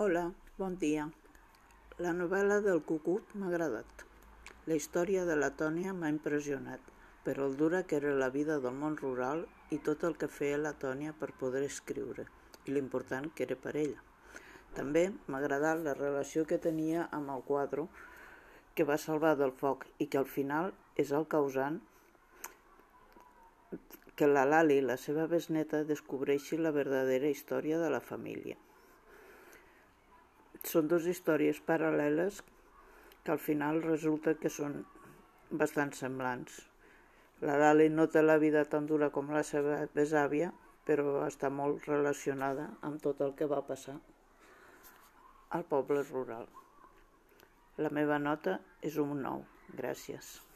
Hola, bon dia. La novel·la del cucut m'ha agradat. La història de la Tònia m'ha impressionat, per el dura que era la vida del món rural i tot el que feia la Tònia per poder escriure, i l'important que era per ella. També m'ha agradat la relació que tenia amb el quadre que va salvar del foc i que al final és el causant que la Lali, la seva besneta, descobreixi la verdadera història de la família. Són dues històries paral·leles que al final resulta que són bastant semblants. La Lali no té la vida tan dura com la seva besàvia, però està molt relacionada amb tot el que va passar al poble rural. La meva nota és un 9. Gràcies.